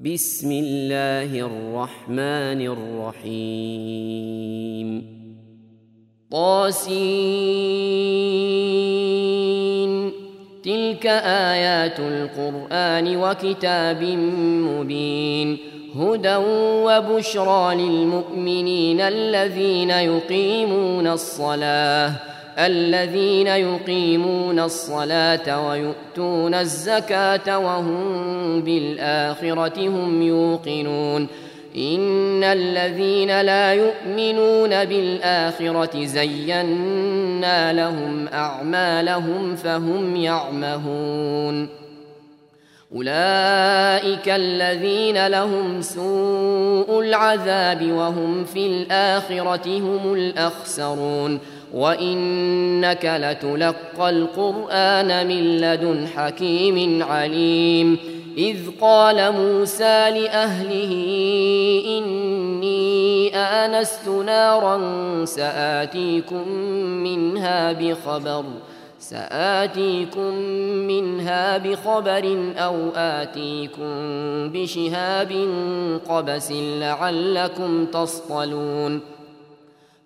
بسم الله الرحمن الرحيم. طاسين. تلك آيات القرآن وكتاب مبين. هدى وبشرى للمؤمنين الذين يقيمون الصلاة. الذين يقيمون الصلاة ويؤتون الزكاة وهم بالآخرة هم يوقنون. إن الذين لا يؤمنون بالآخرة زينا لهم أعمالهم فهم يعمهون. أولئك الذين لهم سوء العذاب وهم في الآخرة هم الأخسرون. وإنك لتلقى القرآن من لدن حكيم عليم. إذ قال موسى لأهله إني آنست نارا سآتيكم منها بخبر سآتيكم منها بخبر أو آتيكم بشهاب قبس لعلكم تصطلون.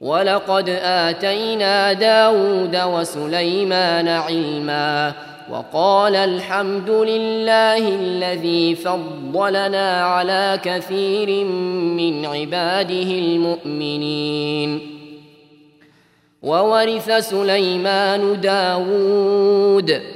ولقد آتينا داود وسليمان علما وقال الحمد لله الذي فضلنا على كثير من عباده المؤمنين. وورث سليمان داود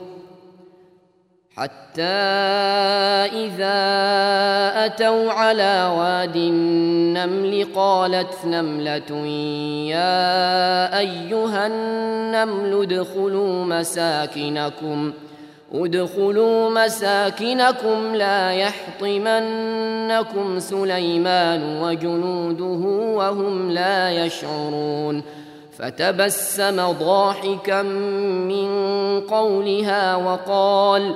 حتى إذا أتوا على واد النمل قالت نملة يا أيها النمل ادخلوا مساكنكم. ادخلوا مساكنكم لا يحطمنكم سليمان وجنوده وهم لا يشعرون. فتبسم ضاحكا من قولها وقال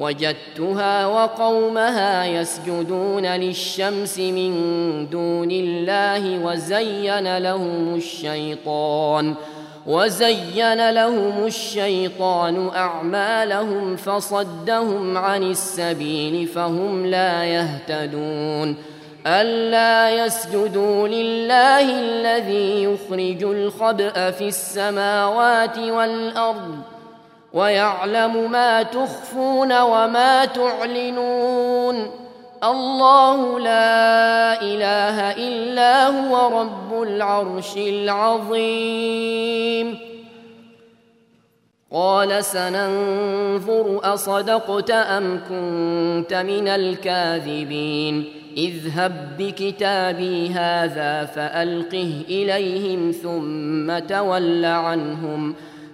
وجدتها وقومها يسجدون للشمس من دون الله وزين لهم الشيطان وزين لهم الشيطان أعمالهم فصدهم عن السبيل فهم لا يهتدون. ألا يسجدوا لله الذي يخرج الخبأ في السماوات والأرض ويعلم ما تخفون وما تعلنون. الله لا إله إلا هو رب العرش العظيم. قال سننظر أصدقت أم كنت من الكاذبين. اذهب بكتابي هذا فألقه إليهم ثم تول عنهم.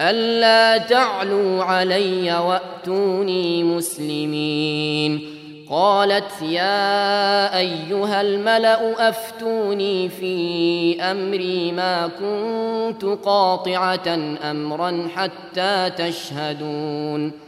ألا تعلوا علي وأتوني مسلمين. قالت يا أيها الملأ أفتوني في أمري ما كنت قاطعة أمرا حتى تشهدون.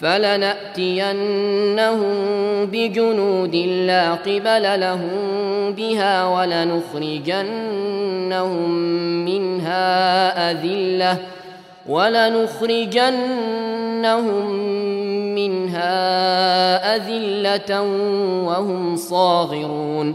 فلنأتينهم بجنود لا قبل لهم بها ولنخرجنهم منها أذلة ولنخرجنهم منها أذلة وهم صاغرون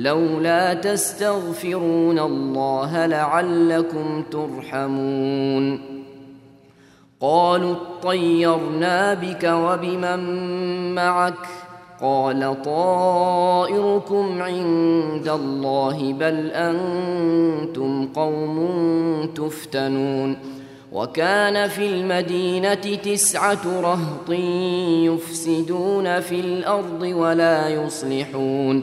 لولا تستغفرون الله لعلكم ترحمون. قالوا اطيرنا بك وبمن معك؟ قال طائركم عند الله بل أنتم قوم تفتنون. وكان في المدينة تسعة رهط يفسدون في الأرض ولا يصلحون.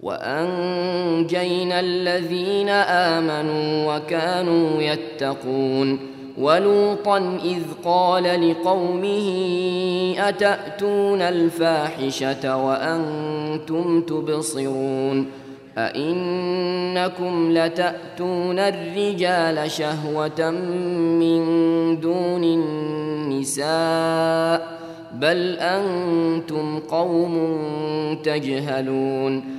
وأنجينا الذين آمنوا وكانوا يتقون ولوطا إذ قال لقومه أتأتون الفاحشة وأنتم تبصرون أئنكم لتأتون الرجال شهوة من دون النساء بل أنتم قوم تجهلون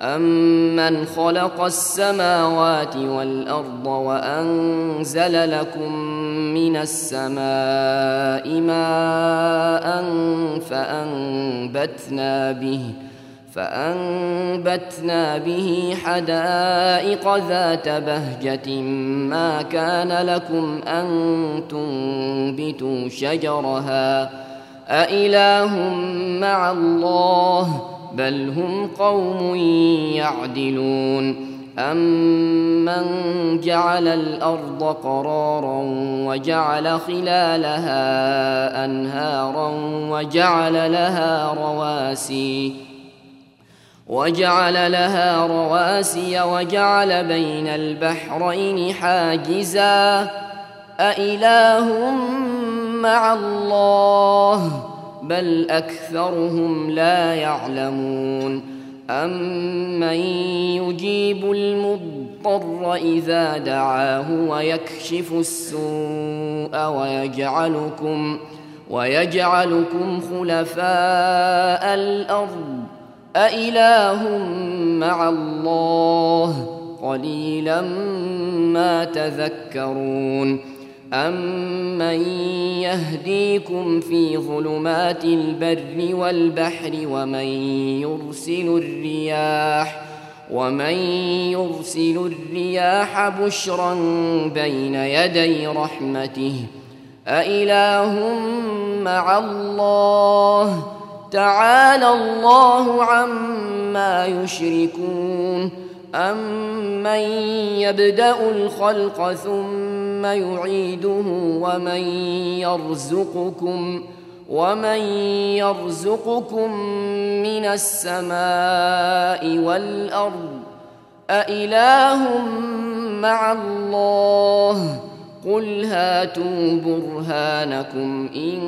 أمن خلق السماوات والأرض وأنزل لكم من السماء ماء فأنبتنا به فأنبتنا به حدائق ذات بهجة ما كان لكم أن تنبتوا شجرها أإله مع الله ۖ بل هم قوم يعدلون. أمن جعل الأرض قرارا وجعل خلالها أنهارا وجعل لها رواسي وجعل لها رواسي وجعل بين البحرين حاجزا. أإله مع الله؟ بل أكثرهم لا يعلمون. أمن يجيب المضطر إذا دعاه ويكشف السوء ويجعلكم ويجعلكم خلفاء الأرض. أإله مع الله؟ قليلا ما تذكرون. أمن يهديكم في ظلمات البر والبحر ومن يرسل الرياح ومن يرسل الرياح بشرا بين يدي رحمته أإله مع الله تعالى الله عما يشركون أمن يبدأ الخلق ثم يعيده ومن يرزقكم ومن يرزقكم من السماء والأرض أإله مع الله قل هاتوا برهانكم إن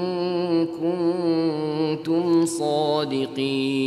كنتم صادقين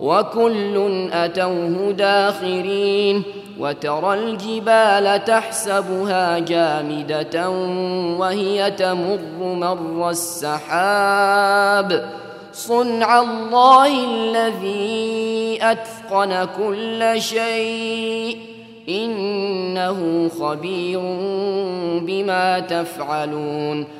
وكل أتوه داخرين وترى الجبال تحسبها جامدة وهي تمر مر السحاب صنع الله الذي أتقن كل شيء إنه خبير بما تفعلون